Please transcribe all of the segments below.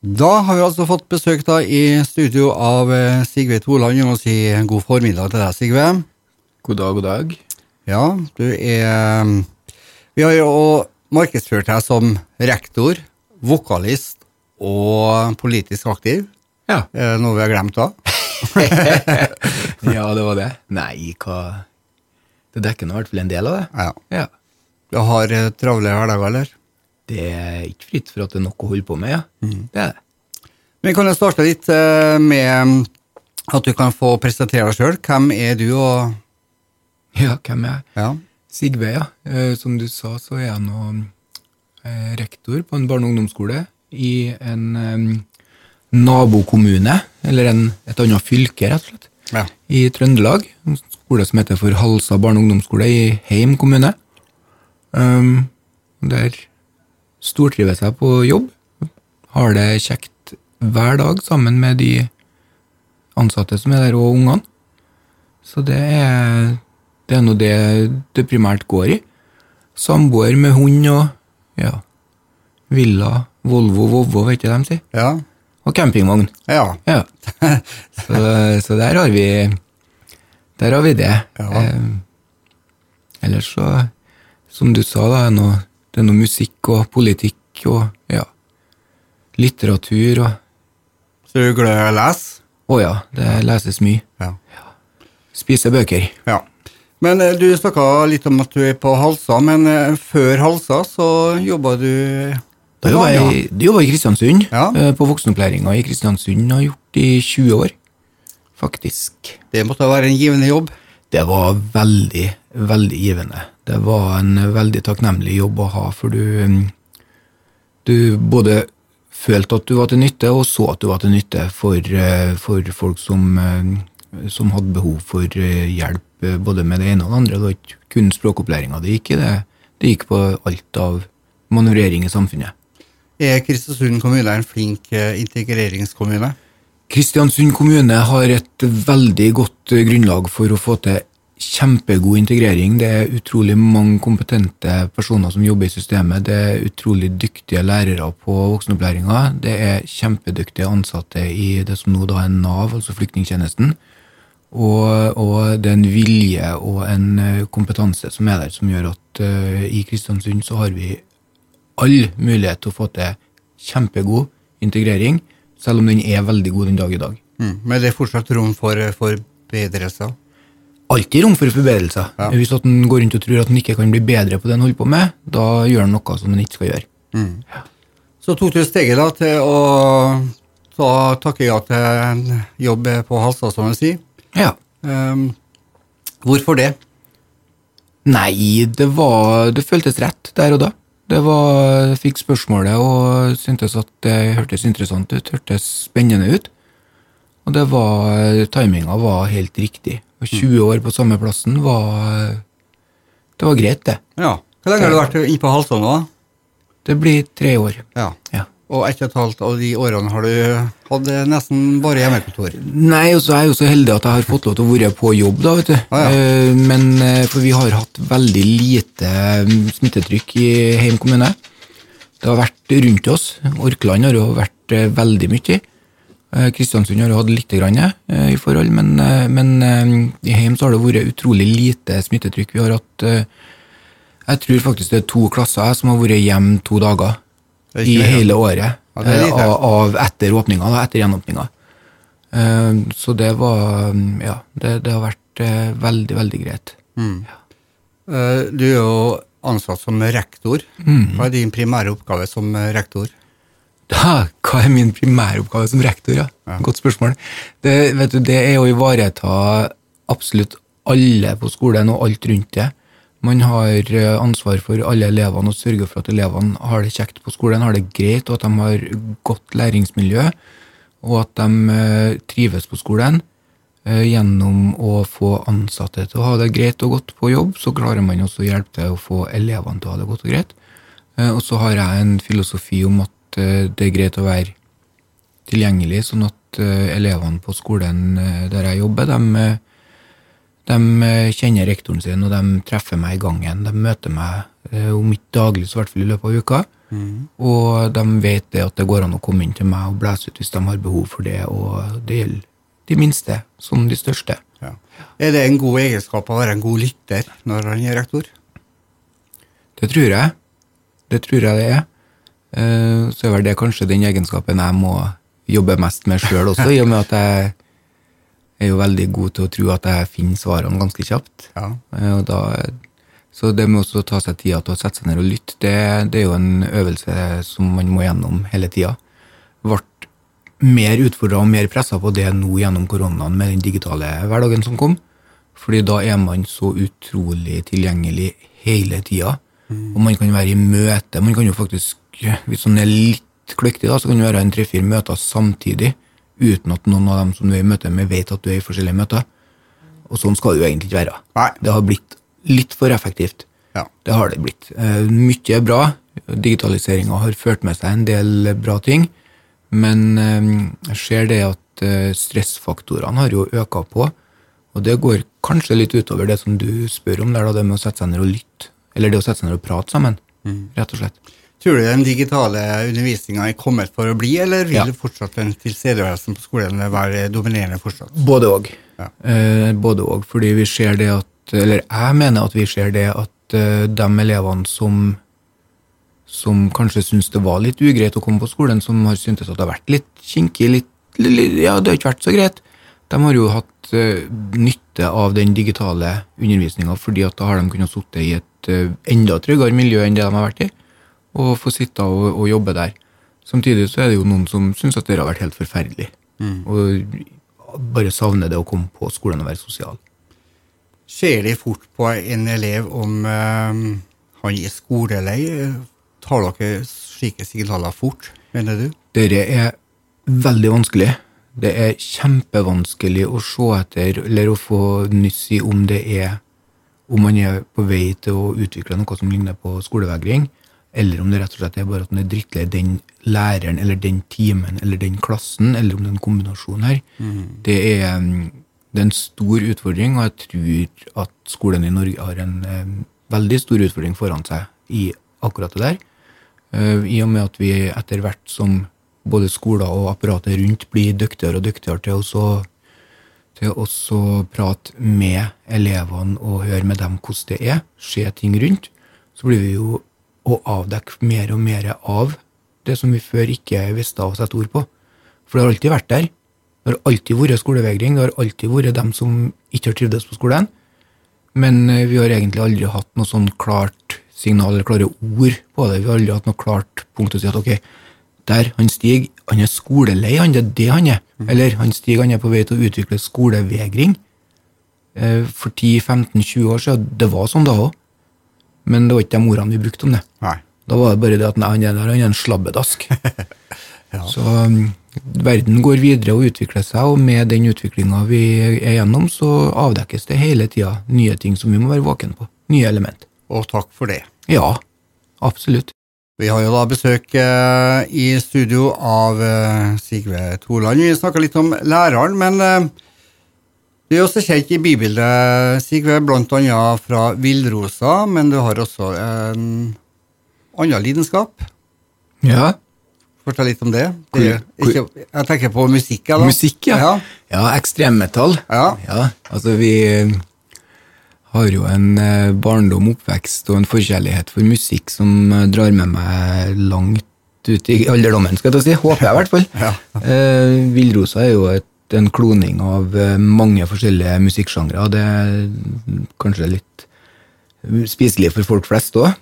Da har vi altså fått besøk da i studio av eh, Sigve Toland. Vi må si god formiddag til deg, Sigve. God dag, god dag. Ja, du er Vi har jo markedsført deg som rektor, vokalist og politisk aktiv. Ja. Er det noe vi har glemt da? ja, det var det. Nei, hva Det dekker nå i hvert fall en del av det. Ja. Ja. Du har eh, travle hverdager, eller? Det er ikke fritt for at det er noe å holde på med, ja. Det er det. Vi kan jo starte litt eh, med at du kan få presentere deg sjøl. Hvem er du, og Ja, hvem er jeg? Ja. Sigve, ja. Eh, som du sa, så er jeg nå eh, rektor på en barne- og ungdomsskole i en eh, nabokommune, eller en, et annet fylke, rett og slett, Ja. i Trøndelag. En skole som heter for Halsa barne- og ungdomsskole i Heim kommune. Um, der stortrives jeg på jobb. Har det kjekt hver dag sammen med de ansatte som er der, og ungene. Så det er, det er nå det det primært går i. Samboer med hund og ja, villa, Volvo, Vovvo, vet ikke de sier. Ja. Og campingvogn. ja. Ja. Så, så der har vi Der har vi det. Ja. Eh, ellers så, som du sa, da, noe, det er noe musikk og politikk og ja, litteratur og Så du er glad i å lese? Å ja, det leses mye. Ja. Spiser bøker. ja. Men eh, du snakka litt om at du er på Halsa, men eh, før Halsa så jobba du Da jobba jeg, jeg i Kristiansund, Ja. eh, på voksenopplæringa i Kristiansund, har gjort i 20 år, faktisk. Det måtte være en givende jobb? Det var veldig, veldig givende. Det var en veldig takknemlig jobb å ha, for du, mm, du både følte at du var til nytte, og så at du var til nytte for, eh, for folk som, eh, som hadde behov for eh, hjelp, både med det ene og det andre. Det var ikke kun språkopplæringa det gikk i, det, det gikk på alt av manøvrering i samfunnet. Er Kristiansund kommune en flink integreringskommune? Kristiansund kommune har et veldig godt grunnlag for å få til kjempegod integrering. Det er utrolig mange kompetente personer som jobber i systemet. Det er utrolig dyktige lærere på voksenopplæringa. Det er kjempedyktige ansatte i det som nå da er Nav, altså flyktningtjenesten. Og, og det er en vilje og en eh, kompetanse som er der, som gjør at uh, i Kristiansund så har vi all mulighet til å få til kjempegod integrering, selv om den er veldig god den dag i dag. Mm. Men det er fortsatt rom for eh, forbedrelser? Alltid rom for forbedrelser. Ja. Hvis at en går rundt og tror at en ikke kan bli bedre på det en holder på med, da gjør en noe som en ikke skal gjøre. Så tok du steget da til å ta, takke ja til en jobb på Halsa, som du sier. Ja. Um, hvorfor det? Nei, det var Det føltes rett der og da. Det var, jeg fikk spørsmålet og syntes at det hørtes interessant ut, hørtes spennende ut. Og det var Timinga var helt riktig. Og 20 år på samme plassen var Det var greit, det. Ja. Hvor lenge har du vært på Halsa nå? Det blir tre år. Ja. Ja. Og ett og et halvt av de årene har du hatt nesten bare hjemmekontor. Nei, og så er jeg jo så heldig at jeg har fått lov til å være på jobb, da, vet du. Ah, ja. Eh, Men eh, for vi har hatt veldig lite mm, smittetrykk i Heim kommune. Det har vært rundt oss. Orkland har jo vært eh, veldig mye. Eh, Kristiansund har hatt litt grann eh, i forhold, men, eh, men i Heim så har det vært utrolig lite smittetrykk. Vi har hatt Jeg tror faktisk det er to klasser som har vært hjemme to dager er i hele året. Ja, av, av etter åpninga, etter gjenåpninga. Eh, Så det var mm, Ja, det, det har vært veldig, veldig greit. Eh, Du er jo ansatt som rektor. Hva er din primære oppgave som rektor? Hva er min primæroppgave som rektor? Ja? Godt spørsmål. Det, vet du, det er å ivareta absolutt alle på skolen og alt rundt det. Man har eh, ansvar for alle elevene og sørger for at elevene har det kjekt på skolen, har det greit, og at de har godt læringsmiljø, og at de eh, trives på skolen. Eh, Gjennom å få ansatte til å ha det greit og godt på jobb, så klarer man også å hjelpe til å få elevene til å ha det godt og greit. Og så har jeg en filosofi om at eh, det er greit å være tilgjengelig, sånn at eh, elevene på skolen eh, der jeg jobber, de, de kjenner rektoren sin, og de treffer meg i gangen. De møter meg om ikke daglig, så i hvert fall i løpet av uka. Og de vet det at det går an å komme inn til meg og blæse ut hvis de har behov for det, og det gjelder de minste som de største. Ja. Er det en god egenskap å være en god lytter når han er rektor? Det tror jeg. Det tror jeg det er. Eh, Så er vel det kanskje den egenskapen jeg må jobbe mest med sjøl også, i og med at jeg er jo veldig god til å tro at jeg finner svarene ganske kjapt. Ja. Eh, da, så det med å ta seg tida til å sette seg ned og lytte, det, det er jo en øvelse som man må gjennom hele tida. Ble mer utfordra og mer pressa på det nå gjennom koronaen med den digitale hverdagen som kom. Fordi da er man så utrolig tilgjengelig hele tida. Og man kan være i møte. Man kan jo faktisk, hvis man er litt kløktig, da, så kan det være en tre-fire møter samtidig uten at noen av dem som du er i møte med, vet at du er i forskjellige møter. Og sånn skal det jo egentlig ikke være. Nei. Det har blitt litt for effektivt. Ja. Det har det blitt. Eh, mye er bra. Digitaliseringa har ført med seg en del bra ting. Men eh, jeg ser det at eh, stressfaktorene har jo øka på. Og det går kanskje litt utover det som du spør om, der, da, det med å sette seg ned og lytte. Eller det å sette seg ned og prate sammen, rett og slett. Tror du den digitale undervisninga er kommet for å bli, eller vil Ja. fortsatt den tilstedeværelsen på skolen være dominerende fortsatt? Både òg. Ja. Eh, både òg, fordi vi ser det at Eller jeg mener at vi ser det at eh, de elevene som som kanskje syns det var litt ugreit å komme på skolen, som har syntes at det har vært litt kinkig, litt, litt Ja, det har ikke vært så greit. De har jo hatt eh, nytte av den digitale undervisninga, fordi at da har de kunnet sitte i et eh, enda tryggere miljø enn det de har vært i, og få sitte og, og jobbe der. Samtidig så er det jo noen som syns at det har vært helt forferdelig, og bare savner det å komme på skolen og være sosial. Ser de fort på en elev om eh, han er skolelei? Tar dere slike signaler fort, mener du? Dette er veldig vanskelig. Det er kjempevanskelig å se etter, eller å få nyss i om det er om man er på vei til å utvikle noe som ligner på skolevegring, eller om det rett og slett er bare at han er drittlei den læreren, eller den timen, eller den klassen, eller om det er en kombinasjon her. Det, er, mm, det er en stor utfordring, og jeg tror at skolen i Norge har en eh, veldig stor utfordring foran seg i akkurat det der. Uh, I og med at vi etter hvert som både skoler og apparatet rundt blir dyktigere og dyktigere til å til å prate med elevene og høre med dem hvordan det er, se ting rundt, så blir vi jo å avdekke mer og mer av det som vi før ikke visste å sette ord på. For det har alltid vært der. Det har alltid vært skolevegring, det har alltid vært dem som ikke har trivdes på skolen. Men eh, vi har egentlig aldri hatt noe sånn klart signal eller klare ord på det. Vi har aldri hatt noe klart punkt å si at ok, der, han Stig, han er skolelei, han, det er det han er. Eller han Stig, han er på vei til å utvikle skolevegring. Eh, For 10-15-20 år siden, det var sånn da òg. Men det var ikke de ordene vi brukte om det. Nei. Da var det bare det at nei, han er der, han er en slabbedask. Ja. Så um, verden går videre og utvikler seg, og med den utviklinga vi er gjennom, så avdekkes det hele tida nye ting som vi må være våken på. Nye element. Og takk for det. Ja, absolutt. Vi har jo da besøk eh, i studio av eh, Sigve Toland. Vi snakka litt om læreren, men eh, du er også kjent i bybildet, Sigve, blant annet fra Villrosa, men du har også en annen lidenskap. Ja. Fortell litt om det. Det er, ikke, jeg tenker på musikk. Ja, da. Musikk, ja. ja. Ja, ekstremmetall. Ja. altså vi eh, har jo en eh, barndom, oppvekst og en forkjærlighet for musikk som eh, drar med meg langt ut i alderdommen, skal jeg si. Håper jeg, i hvert fall. Ja. Eh, Villrosa er jo et, en kloning av eh, mange forskjellige musikksjangre. Det er kanskje litt spiselig for folk flest òg,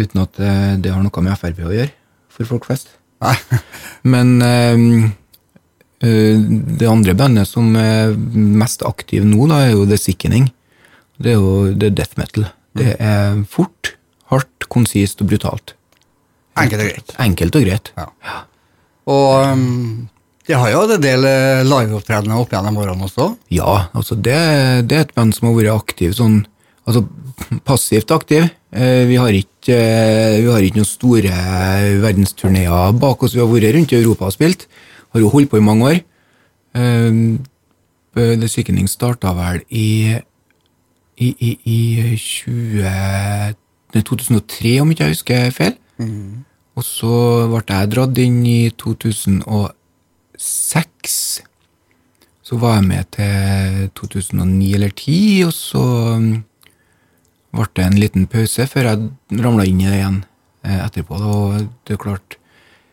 uten at eh, det har noe med Frp å gjøre for folk flest. Nei. Men eh, eh, det andre bandet som er mest aktiv nå, da, er jo The Sickening. Det er jo det er death metal. Det er fort, hardt, konsist og brutalt. Enkelt og greit. Enkelt og greit. Ja. Og um, de har jo hatt en del eh, liveopptredener opp gjennom årene også. Ja, altså det, det er et band som har vært aktiv sånn Altså passivt aktiv. Eh, vi har ikke eh, vi har ikke noen store verdensturneer bak oss. Vi har vært rundt i Europa og spilt. Har jo holdt på i mange år. The Sickening starta vel i i, i, i 20, 2003, om ikke jeg husker feil. Mm. Og så ble jeg dratt inn i 2006. Så var jeg med til 2009 eller 2010, og så mm, ble det en liten pause før jeg ramla inn i det igjen eh, etterpå. Og det er klart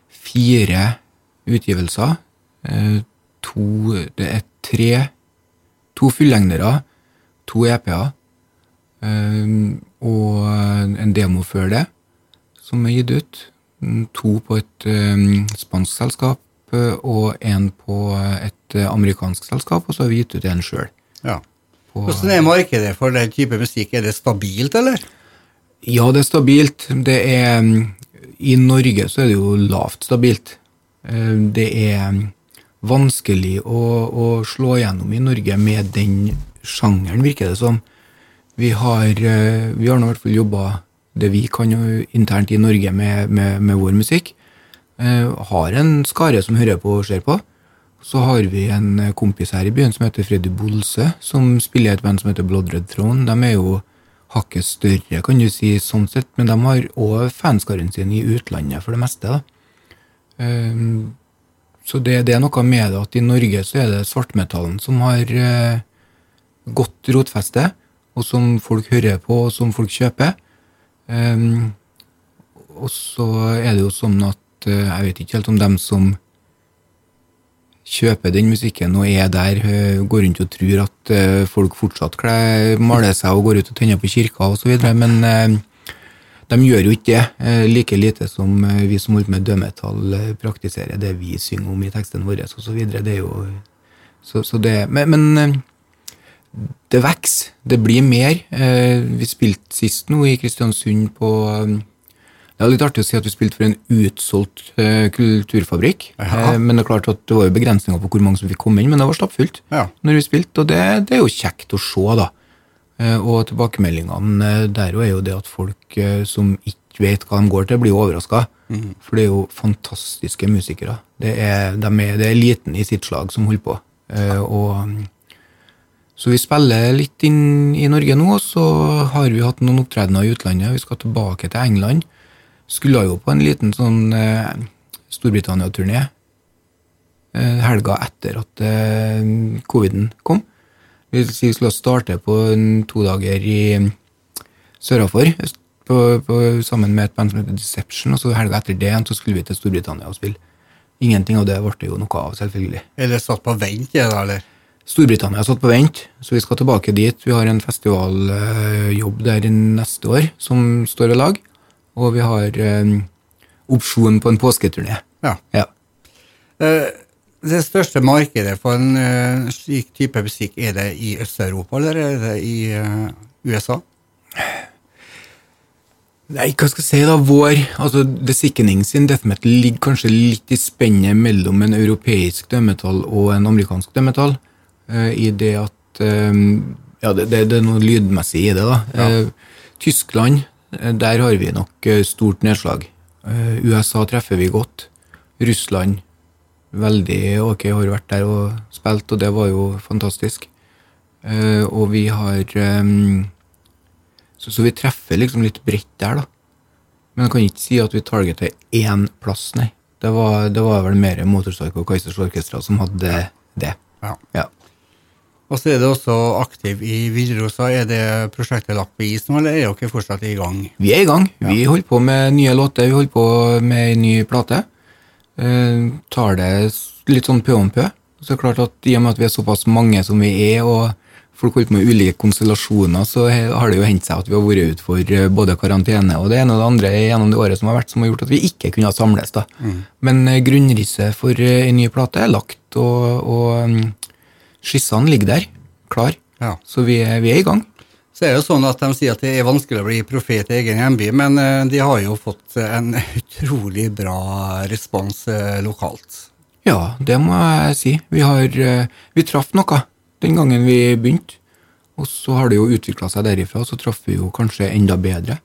fire utgivelser. Eh, to Det er tre To fullengdere, to EP-er eh, og en demo før det som er gitt ut. To på et spansk selskap og en på et amerikansk selskap, og så har vi gitt ut en sjøl. Ja. Hvordan er markedet for den type musikk? Er det stabilt, eller? Ja, det er stabilt. Det er I Norge så er det jo lavt stabilt. Eh, det er vanskelig å, å slå gjennom i Norge med den sjangeren, virker det som. Vi har, eh, vi har nå i hvert fall jobba det vi kan jo internt i Norge med, med, med vår musikk. Eh, har en skare som hører på og ser på. Så har vi en kompis her i byen som heter Freddy Bolse, som spiller i et band som heter Blood Red Throne. De er jo hakket større, kan du si, sånn sett, men de har òg fanskaren sin i utlandet for det meste. da. Um, så det, det, er noe med det at i Norge så er det svartmetallen som har godt rotfeste, og som folk hører på, og som folk kjøper. Og så er det jo sånn at jeg vet ikke helt om dem som kjøper den musikken og er der, eh, går rundt og tror at eh, folk fortsatt maler seg og går ut og tenner på kirka osv., men eh, de gjør jo ikke det, like lite som vi som holder med dødmetall praktiserer det vi synger om i tekstene våre osv. Det er jo så, så det, men, men det vokser. Det blir mer. Vi spilte sist nå i Kristiansund på det er litt artig å si at vi spilte for en utsolgt uh, kulturfabrikk. Uh, men det er klart at det var jo begrensninger på hvor mange som fikk komme inn, men det var stappfullt ja. når vi spilte, og det, det, er jo kjekt å se, da. Uh, og tilbakemeldingene der er jo det at folk som ikke vet hva de går til, blir overraska. Mm. For det er jo fantastiske musikere. Det er, de er, det er eliten i sitt slag som holder på. og så vi spiller litt inn i Norge nå, og så har vi hatt noen opptredener i utlandet. Vi skal tilbake til England skulle jo på en liten sånn eh, Storbritannia-turné eh, helga etter at eh, coviden kom. Vi skulle starte på en to dager i sørafor sammen med et band som heter Deception, og så helga etter det så skulle vi til Storbritannia og spille. Ingenting av det ble det jo noe av, selvfølgelig. Eller satt på vent, ja, da, eller? Storbritannia satt på vent, så vi skal tilbake dit. Vi har en festivaljobb der neste år som står ved lag og vi har um, opsjon på en påsketurné. Ja. ja. Uh, det største markedet for en uh, slik type musikk, er det i Øst-Europa, eller er det i uh, USA? Nei, hva skal jeg si, da? Vår altså The Sickening sin death metal ligger kanskje litt i spennet mellom en europeisk dømmetall og en amerikansk dømmetall, Uh, I det at um, Ja, det, det, det, er noe lydmessig i det, da. Ja. Tyskland Eh, der har vi nok eh, stort nedslag. Eh, USA treffer vi godt. Russland veldig ok, har vært der og spilt, og det var jo fantastisk. Og vi har Så, så vi treffer liksom litt bredt der, da. Men jeg kan ikke si at vi targeter én plass, nei. Det var, det var vel mer Motorstark og Kaizers Orkestra som hadde det. Ja. ja. Og så er det også aktiv i Villrosa. Er det prosjektet lagt på is nå, eller er dere fortsatt i gang? Vi er i gang. Ja. Vi holder på med nye låter, vi holder på med en ny plate. Uh, tar det litt sånn pø om pø. Så det er klart at I og med at vi er såpass mange som vi er, og folk holder på med ulike konstellasjoner, så har det jo hendt seg at vi har vært ute for eh, både karantene og det ene og det andre gjennom det året som har vært, som har gjort at vi ikke kunne samles. da. Mm. Men uh, grunnrisset for ei en ny plate er lagt, og, og um, Skissene ligger der, klar. Ja. Så vi er, vi er, i gang. Så er det jo sånn at De sier at det er vanskelig å bli profet i egen hjemby, men eh, de har jo fått en utrolig bra respons eh, lokalt. Ja, det må jeg si. Vi, har, eh, vi traff noe den gangen vi begynte. Og så har det jo utvikla seg derifra, så traff vi jo kanskje enda bedre.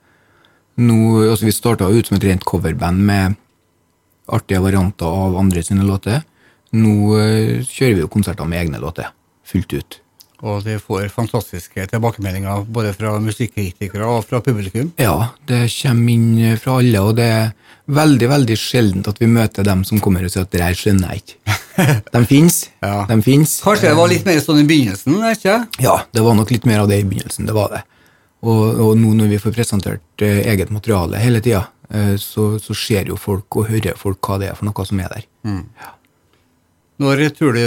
Nå, altså Vi starta ut som et rent coverband med artige varianter av andre sine låter. Nå uh, kjører vi jo konserter med egne låter, fullt ut. Og det får fantastiske tilbakemeldinger både fra musikkritikere og fra publikum. Ja, det kommer inn fra alle, og det er veldig veldig sjeldent at vi møter dem som kommer og sier at det her skjønner jeg ikke. De fins. Ja. De finnes. Kanskje det var litt mer sånn i begynnelsen? ikke? Ja, det var nok litt mer av det i begynnelsen. det var det. Og, og nå når vi får presentert eh, eget materiale hele tida, eh, så, så ser jo folk og hører folk hva det er for noe som er der. Ja. Når tror du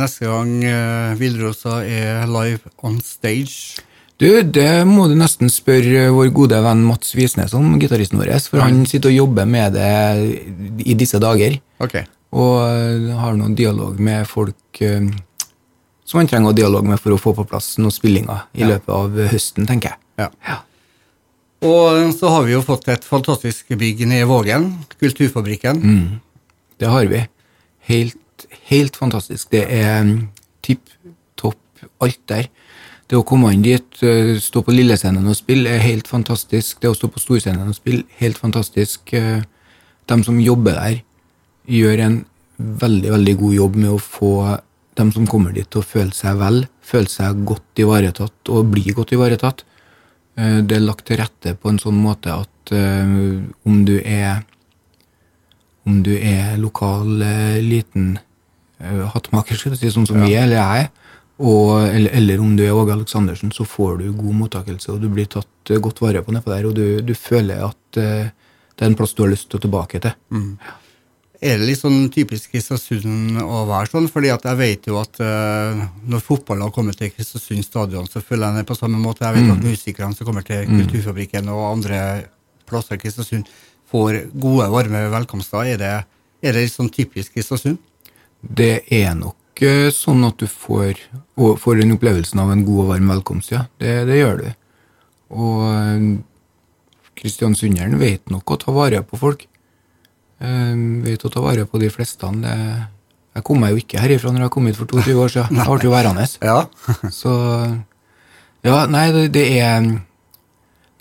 neste gang eh, Villrosa er live on stage? Du, det må du nesten spørre vår gode venn Mats Visnes om, gitaristen vår, for han sitter og jobber med det i disse dager. Okay. Og eh, har noen dialog med folk eh, som han trenger å dialog med for å få på plass noen spillinger i Ja. løpet av høsten, tenker jeg. Ja. Ja. Og så har vi jo fått et fantastisk bygg nede i Vågen, Kulturfabrikken. Mm. Det har vi. Helt, helt fantastisk. Det er mm, tipp topp alt der. Det å komme inn dit, eh, stå på lillescenen og spille, er helt fantastisk. Det å stå på storscenen og spille, helt fantastisk. Eh, De som jobber der, gjør en veldig, veldig god jobb med å få dem som kommer dit til å føle seg vel, føle seg godt ivaretatt og bli godt ivaretatt. Eh, Det er lagt til rette på en sånn måte at om du er om du er lokal, liten hattmaker, skal si, sånn som vi er, eller jeg og, eller, eller om du er Åge Aleksandersen, så får du god mottakelse, og du blir tatt eh, godt vare på nedpå der, og du, du føler at uh, det er en plass du har lyst til å tilbake til. Er det litt sånn typisk Kristiansund å være sånn? Fordi at jeg vet jo at uh, når fotballen har kommet til Kristiansund stadion, så føler jeg det på samme måte. Jeg vet at musikerne som kommer til Kulturfabrikken og andre plasser i Kristiansund, får gode, varme velkomster. Er det, er det litt sånn typisk Kristiansund? Det er nok eh, sånn at du får, får den opplevelsen av en god og varm velkomst, ja. Det, det gjør du. Og eh, kristiansunderen vet nok å ta vare på folk. Eh, vet å ta vare på de fleste. Det, jeg kom meg jo ikke herifra når jeg kom hit for 22 år siden. Jeg ble jo værende. Ja. Så Ja, nei, det, det er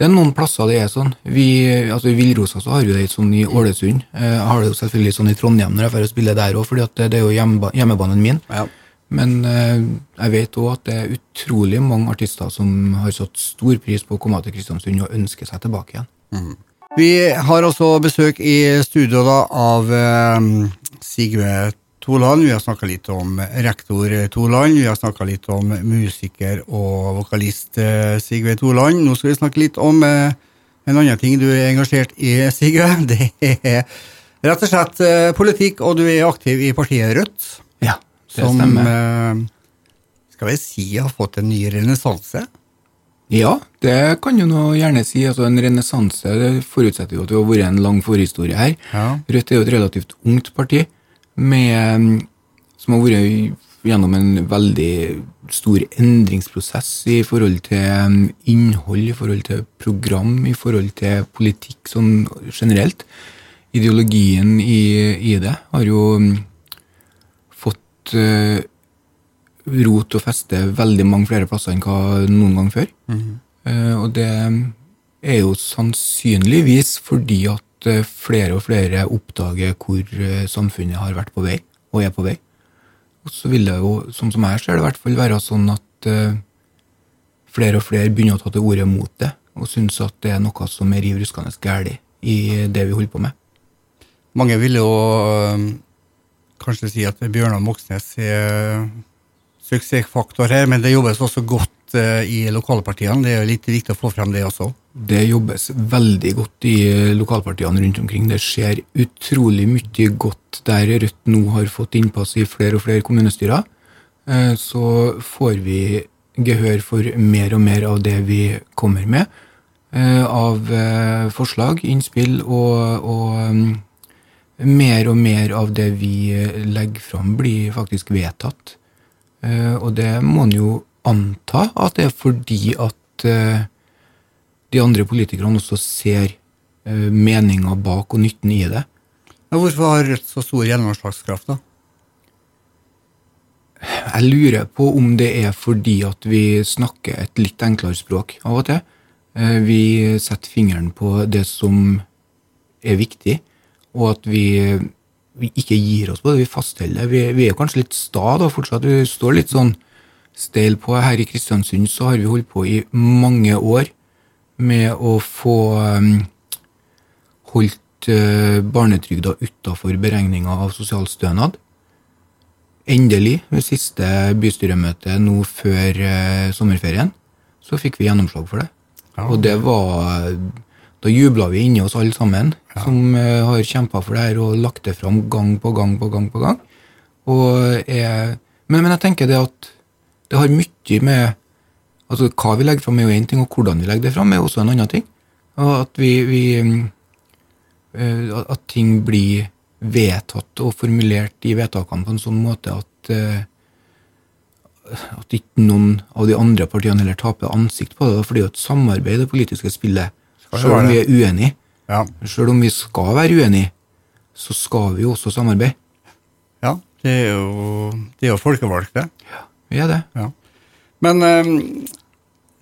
Det er noen plasser det er sånn. Vi, altså I Villrosa så har vi det sånn i Ålesund. Eh, Jeg har det jo selvfølgelig sånn i Trondheim når jeg får spille der òg, for det, det er jo hjemmeba, hjemmebanen min. ja. Men eh, jeg vet òg at det er utrolig mange artister som har satt stor pris på å komme til Kristiansund og ønske seg tilbake igjen. Vi har også besøk i studio da av eh, Sigve Toland. Vi har snakka litt om rektor Toland. Vi har snakka litt om musiker og vokalist eh, Sigve Toland. Nå skal vi snakke litt om eh, en annen ting du er engasjert i, Sigve. Det er rett og slett eh, politikk, og du er aktiv i partiet Rødt. Ja, det Som stemmer. skal vi si har fått en ny renessanse. Ja, det kan du nå gjerne si. Altså, en renessanse forutsetter jo at det har vært en lang forhistorie her. Ja. Rødt er jo et relativt ungt parti med, som har vært gjennom en veldig stor endringsprosess i forhold til um, innhold, i forhold til program, i forhold til politikk sånn generelt. Ideologien i, i det har jo um, fått uh, rot og feste veldig mange flere plasser enn hva noen gang før. Eh, og det er jo sannsynligvis fordi at eh, flere og flere oppdager hvor eh, samfunnet har vært på vei, og er på vei. Og så vil det jo, sånn som jeg ser det, i hvert fall være sånn at eh, flere og flere begynner å ta til orde mot det, og synes at det er noe som er riv ruskende galt i det vi holder på med. Mange vil jo kanskje si at Bjørnar Moxnes er suksessfaktor her, men det jobbes også godt øh, i lokalpartiene. Det er jo litt viktig å få frem det også. Det jobbes veldig godt i lokalpartiene rundt omkring. Det skjer utrolig mye godt der Rødt nå har fått innpass i flere og flere kommunestyrer. Eh, Så får vi gehør for mer og mer av det vi kommer med. eh, Av eh, forslag, innspill og, og mm, mer og mer av det vi eh, legger fram, blir faktisk vedtatt. Eh, Og det må en jo anta at det er fordi at eh, de andre politikerne også ser uh, meninga bak og nytten i det. Ja, hvorfor har Rødt så stor gjennomslagskraft, da? Jeg lurer på om det er fordi at vi snakker et litt enklere språk av og til. Eh, Vi setter fingeren på det som er viktig, og at vi, vi ikke gir oss på det, vi fastholder. Vi, vi er kanskje litt sta da fortsatt. Vi står litt sånn steil på. Her i Kristiansund så har vi holdt på i mange år med å få um, holdt uh, barnetrygda utafor beregninga av sosialstønad. Endelig, ved siste bystyremøte nå før uh, sommerferien, så fikk vi gjennomslag for det. Ja. Og det var Da jubla vi inni oss alle sammen, ja. som uh, har kjempa for det her og lagt det fram gang på gang på gang på gang. Og jeg, men, men jeg tenker det at det har mye med altså Hva vi legger fram, er jo én ting, og hvordan vi legger det fram, er også en annen ting. Og at vi, vi eh, At ting blir vedtatt og formulert i vedtakene på en sånn måte at eh, at ikke noen av de andre partiene heller taper ansikt på det. For det er jo et samarbeid, det politiske spillet. Selv om vi er uenige. Ja. Selv om vi skal være uenige, så skal vi jo også samarbeide. Ja, det er jo, det er jo folkevalgte. Ja, vi er det. Ja. Men um,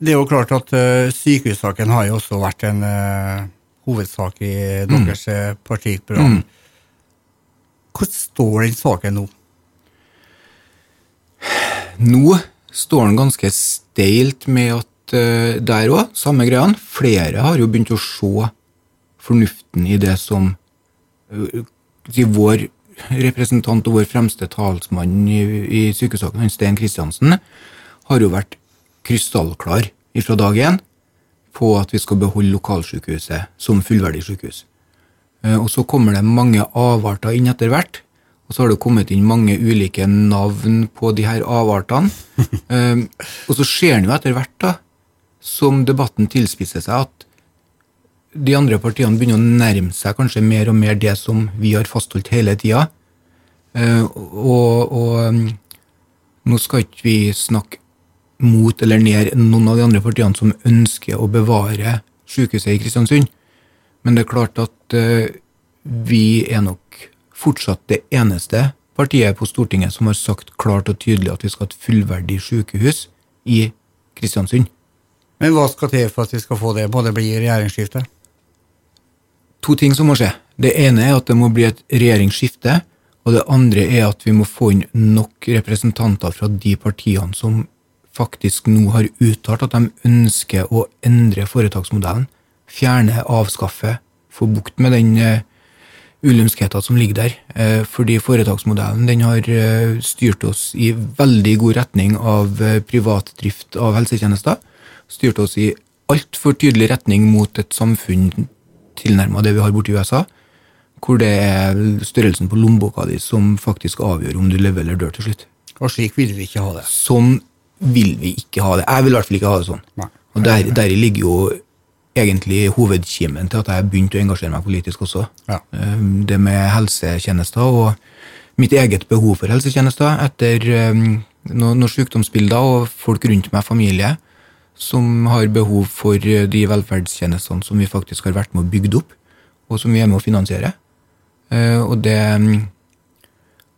det er jo klart at uh, sykehussaken har jo også vært en uh, hovedsak i deres mm. partiprogram. Mm. Hvordan står den saken nå? Nå står den ganske steilt med at uh, der òg, samme greia, flere har jo begynt å se fornuften i det som uh, vår representant og vår fremste talsmann i, i sykesaken, Stein Kristiansen, har jo vært krystallklar fra dag én på at vi skal beholde lokalsykehuset som fullverdig sykehus. Eh, og så kommer det mange avarter inn etter hvert. Og så har det kommet inn mange ulike navn på de her avartene. um, og så ser en jo etter hvert, da, som debatten tilspisser seg, at de andre partiene begynner å nærme seg kanskje mer og mer det som vi har fastholdt hele tida. Eh, og, og nå skal ikke vi snakke mot eller ned noen av de andre partiene som ønsker å bevare sykehuset i Kristiansund. Men det er klart at uh, vi er nok fortsatt det eneste partiet på Stortinget som har sagt klart og tydelig at vi skal ha et fullverdig sykehus i Kristiansund. Men hva skal til for at vi skal få det? både det bli regjeringsskifte? To ting som må skje. Det ene er at det må bli et regjeringsskifte. Og det andre er at vi må få inn nok representanter fra de partiene som faktisk nå har uttalt at de ønsker å endre foretaksmodellen. Fjerne, avskaffe, få bukt med den ulumskheten som ligger der. Uh, fordi foretaksmodellen den har uh, styrt oss i veldig god retning av privat drift av helsetjenester. Styrt oss i altfor tydelig retning mot et samfunn tilnærma det vi har borti USA. Hvor det er størrelsen på lommeboka di som faktisk avgjør om du lever eller dør til slutt. Og slik vil vi ikke ha det. Sånn vil vi ikke ha det. Jeg vil i hvert fall ikke ha det sånn. Nei. Og der, der ligger jo egentlig hovedkimen til at jeg begynte å engasjere meg politisk også. Ja. Ehm, det med helsetjenester og mitt eget behov for helsetjenester etter ehm, noen sykdomsbilder og folk rundt meg, familie, som har behov for de velferdstjenestene som vi faktisk har vært med å bygge opp, og som vi er med å finansiere. Ehm, og det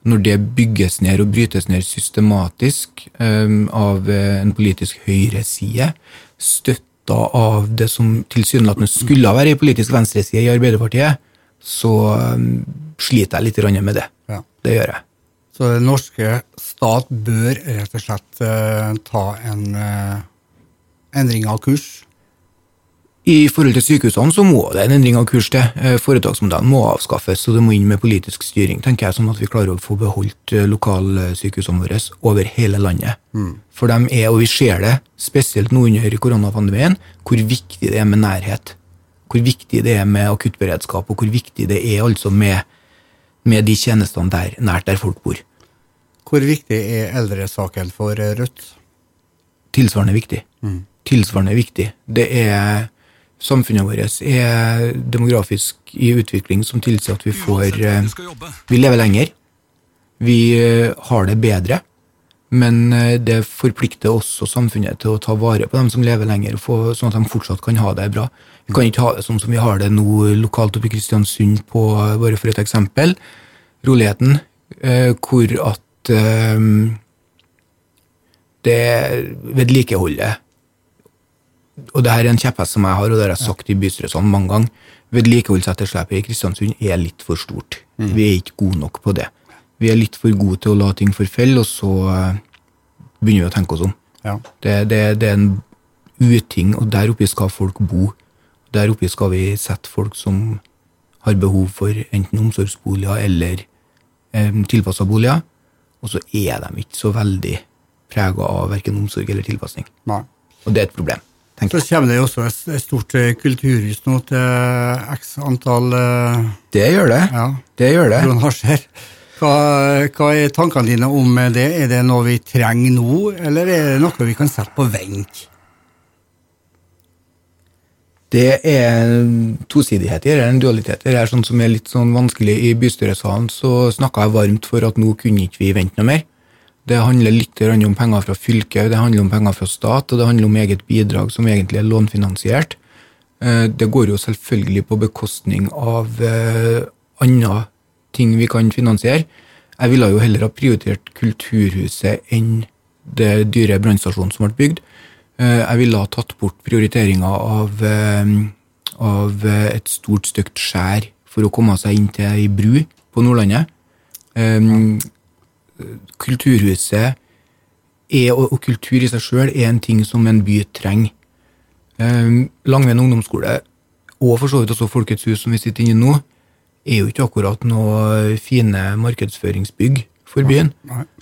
når det bygges ned og brytes ned systematisk um, av eh, en politisk høyreside, støtta av det som tilsynelatende skulle være ei politisk venstreside i Arbeiderpartiet, så um, sliter jeg litt med det. Ja. Det gjør jeg. Så den norske stat bør rett og slett ta en endring av kurs? I forhold til sykehusene så må det en endring av kurs til. Eh, foretaksmodellen må avskaffes, og det må inn med politisk styring, tenker jeg, sånn at vi klarer å få beholdt eh, lokalsykehusene våre over hele landet. Mm. For de er, og vi ser det, spesielt nå under koronapandemien, hvor viktig det er med nærhet. Hvor viktig det er med akuttberedskap, og hvor viktig det er altså med, med de tjenestene der, nært der folk bor. Hvor viktig er eldresaken for Rødt? Tilsvarende viktig. Mm. Tilsvarende viktig. Det er samfunnet vårt er demografisk i utvikling som tilsier at vi får eh, Vi lever lenger. Vi eh, har det bedre. Men eh, det forplikter også samfunnet til å ta vare på dem som lever lenger, sånn at de fortsatt kan ha det bra. Vi kan ikke ha det sånn som vi har det nå lokalt oppe i Kristiansund, på, bare for et eksempel. Roligheten, hvor at det vedlikeholdet og det her er en kjepphest som jeg har, og det har jeg sagt i bystyrelsene mange ganger. Vedlikeholdsetterslepet i Kristiansund er litt for stort. Mm. Vi er ikke gode nok på det. Vi er litt for gode til å la ting forfelle, og så uh, begynner vi å tenke oss om. Ja. Det, det, det er en uting, og der oppe skal folk bo. Der oppe skal vi sette folk som har behov for enten omsorgsboliger eller eh, tilpassa boliger. Og så er de ikke så veldig prega av verken omsorg eller tilpasning. Nei. Og det er et problem. Så tenker jeg. kommer det jo også et stort eh, kulturhus nå til x antall eh, Det gjør det. ja, Det gjør det. Hva, hva er tankene dine om det? Er det noe vi trenger nå, eller er det noe vi kan sette på vent? Det er en tosidighet i Er en dualitet det, er sånn som er litt sånn vanskelig. I bystyresalen så snakka jeg varmt for at nå kunne ikke vi vente noe mer. Det handler litt om penger fra fylket, det handler om penger fra stat, og det handler om eget bidrag som egentlig er lånfinansiert. Eh, Det går jo selvfølgelig på bekostning av eh, andre ting vi kan finansiere. Jeg ville jo heller ha prioritert Kulturhuset enn det dyre brannstasjonen som ble bygd. Eh, Jeg ville ha tatt bort prioriteringa av, av et stort, stygt skjær for å komme seg inn til ei bru på Nordlandet. Eh, Kulturhuset er, og, kultur i seg sjøl er en ting som en by trenger. Eh, Langven ungdomsskole, og for så vidt også Folkets hus, som vi sitter inne i nå, er jo ikke akkurat noe fine markedsføringsbygg for byen.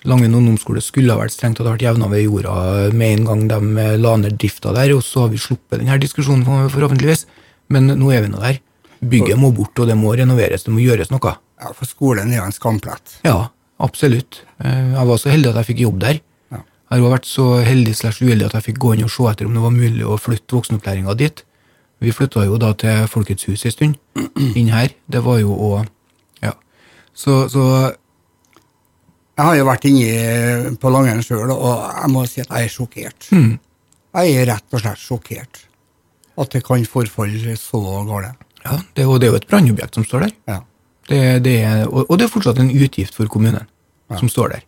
Langven ungdomsskole skulle ha vært strengt tatt vært jevna ved jorda med en gang de eh, la ned drifta der, og så har vi sluppet denne diskusjonen forhåpentligvis. Men nå er vi nå der. Bygget må bort, og det må renoveres, det må gjøres noe. Ja, For skolen er jo en skamplett. Ja, absolutt. Eh, Jeg var så heldig at jeg fikk jobb der. Ja. Jeg har vært så heldig slash uheldig at jeg fikk gå inn og se etter om det var mulig å flytte voksenopplæringa dit. Vi flytta jo da til Folkets hus en stund, inn her. Det var jo å Ja. Så, så Jeg har jo vært inne på Langeren sjøl, og jeg må si at jeg er sjokkert. mm, Jeg er rett og slett sjokkert. At det kan forfalle så galt. ja, det, jo- det er jo et brannobjekt som står der. Ja. Det, det er, og, og det er fortsatt en utgift for kommunen som står der.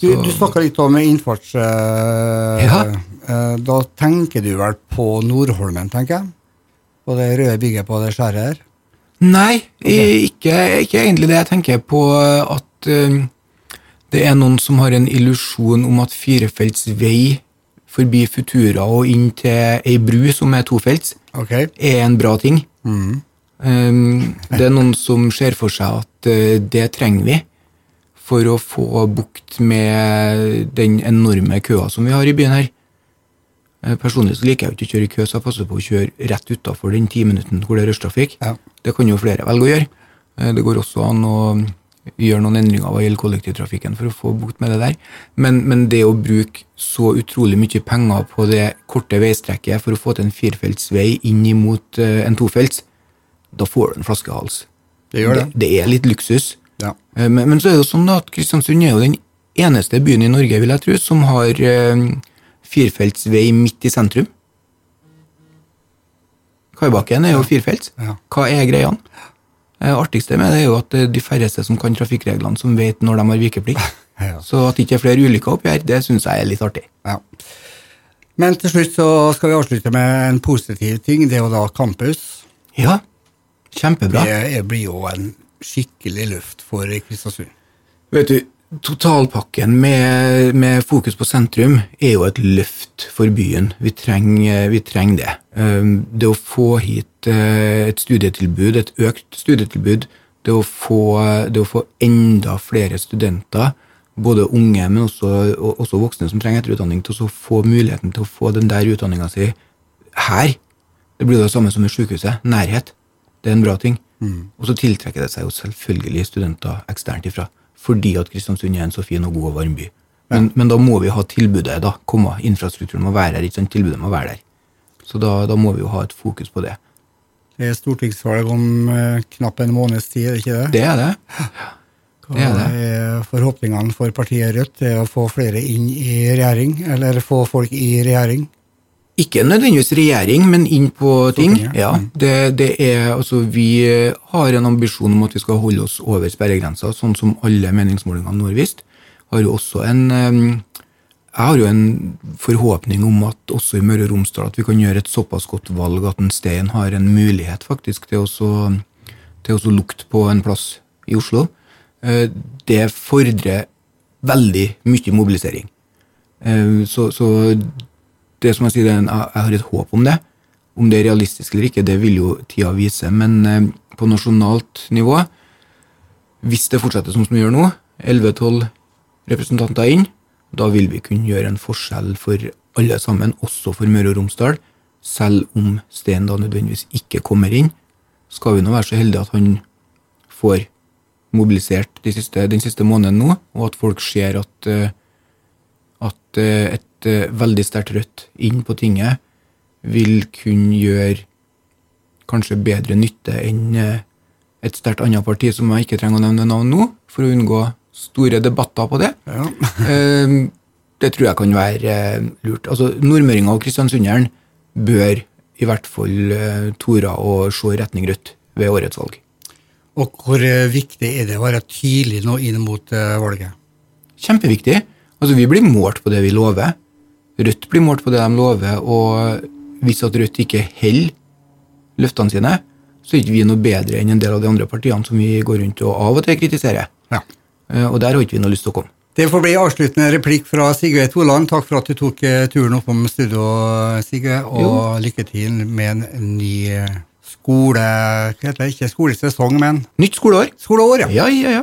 Du, du snakka litt om innfarts... eh, Ja. eh, da tenker du vel på Nordholmen, tenker jeg? På det røde bygget på det skjæret her? Nei, ikke, ikke egentlig det. Jeg tenker på at eh, det er noen som har en illusjon om at firefelts vei forbi Futura og inn til ei bru som er tofelts, okay. er en bra ting. Mm. Um, det er noen som ser for seg at uh, det trenger vi for å få bukt med den enorme køa som vi har i byen her. Eh, Personlig så liker jeg ikke å kjøre i kø, så jeg passer på å kjøre rett utafor den ti minutten hvor det er rushtrafikk. Ja. Det kan jo flere velge å gjøre. Eh, Det går også an å gjøre noen endringer hva gjelder kollektivtrafikken for å få bukt med det der. Men, men det å bruke så utrolig mye penger på det korte veistrekket for å få til en firefeltsvei inn imot eh, en tofelts, da får du en flaskehals. Det gjør det. Det, er litt luksus. Ja. Eh, Men, men så er det jo sånn at Kristiansund er jo den eneste byen i Norge vil jeg tro, som har eh, firefeltsvei midt i sentrum. Kaibakken er jo firefelts. Ja. Hva er greiene? Det artigste med det er jo at er de færreste som kan trafikkreglene, som vet når de har vikeplikt. Ja. Så at det ikke er flere ulykker oppi her, det syns jeg er litt artig. Ja. Men til slutt så skal vi avslutte med en positiv ting. Det er jo da campus. Ja, kjempebra. Det blir jo en skikkelig løft for Kristiansund. Vet du, Totalpakken med, med fokus på sentrum er jo et løft for byen. Vi trenger, vi det. Um, Det å få hit eh, et studietilbud, et økt studietilbud, det å få, det å få enda flere studenter, både unge, men også, også voksne som trenger etterutdanning, til å få muligheten til å få den der utdanninga si her. Det blir det samme som i sykehuset. Nærhet. Det er en bra ting. Og så tiltrekker det seg jo selvfølgelig studenter eksternt ifra, fordi at Kristiansund er en så fin og god og varm by. Men, men da må vi ha tilbudet, da. komme, Infrastrukturen må være her, ikke sant? tilbudet må være der. Så da, da må vi jo ha et fokus på det. Det er stortingsvalg om eh, knapp en måneds tid, er det ikke det? Det er det. Hva det er det. forhåpningene for partiet Rødt? Det er å få flere inn i regjering, eller få folk i regjering? Ikke nødvendigvis regjering, men inn på ting. Ja, det, det er, altså, vi har en ambisjon om at vi skal holde oss over sperregrensa, sånn som alle meningsmålingene nå har vist. Har jo også en, eh, jeg har jo en forhåpning om at også i Møre og Romsdal at vi kan gjøre et såpass godt valg at en Stein har en mulighet faktisk til å til å lukte på en plass i Oslo. Eh, Det fordrer veldig mye mobilisering. Eh, så, så det som jeg sier, jeg har et håp om det. Om det er realistisk eller ikke, det vil jo tida vise. Men eh, på nasjonalt nivå, hvis det fortsetter som vi gjør nå, 11-12 representanter inn, da vil vi kunne gjøre en forskjell for alle sammen, også for Møre og Romsdal. Selv om Steen da nødvendigvis ikke kommer inn, skal vi nå være så heldige at han får mobilisert de siste, den siste måneden nå, og at folk ser at, eh, at et veldig sterkt Rødt inn på tinget vil kunne gjøre kanskje bedre nytte enn eh, et sterkt annet parti som jeg ikke trenger å nevne navn nå, for å unngå store debatter på det. Ja. Eh, det tror jeg kan være eh, lurt. Altså, Nordmøringa og kristiansunderen bør i hvert fall tore å se retning Rødt ved årets valg. Og hvor viktig er det å være tidlig nå inn mot valget? Kjempeviktig. Altså, Vi blir målt på det vi lover. Rødt blir målt på det de lover, og hvis at Rødt ikke holder løftene sine, så er ikke vi noe bedre enn en del av de andre partiene som vi går rundt og av og til kritiserer. Ja. Eh, og der har ikke vi noe lyst til å komme. Det får bli avsluttende replikk fra Sigve Toland. Takk for at du tok turen turen oppom studio, Sigve, og jo. lykke til med en ny eh, skole... Hva heter det? Ikke skolesesong, men Nytt skoleår. Skoleår, ja. Ja, ja, ja.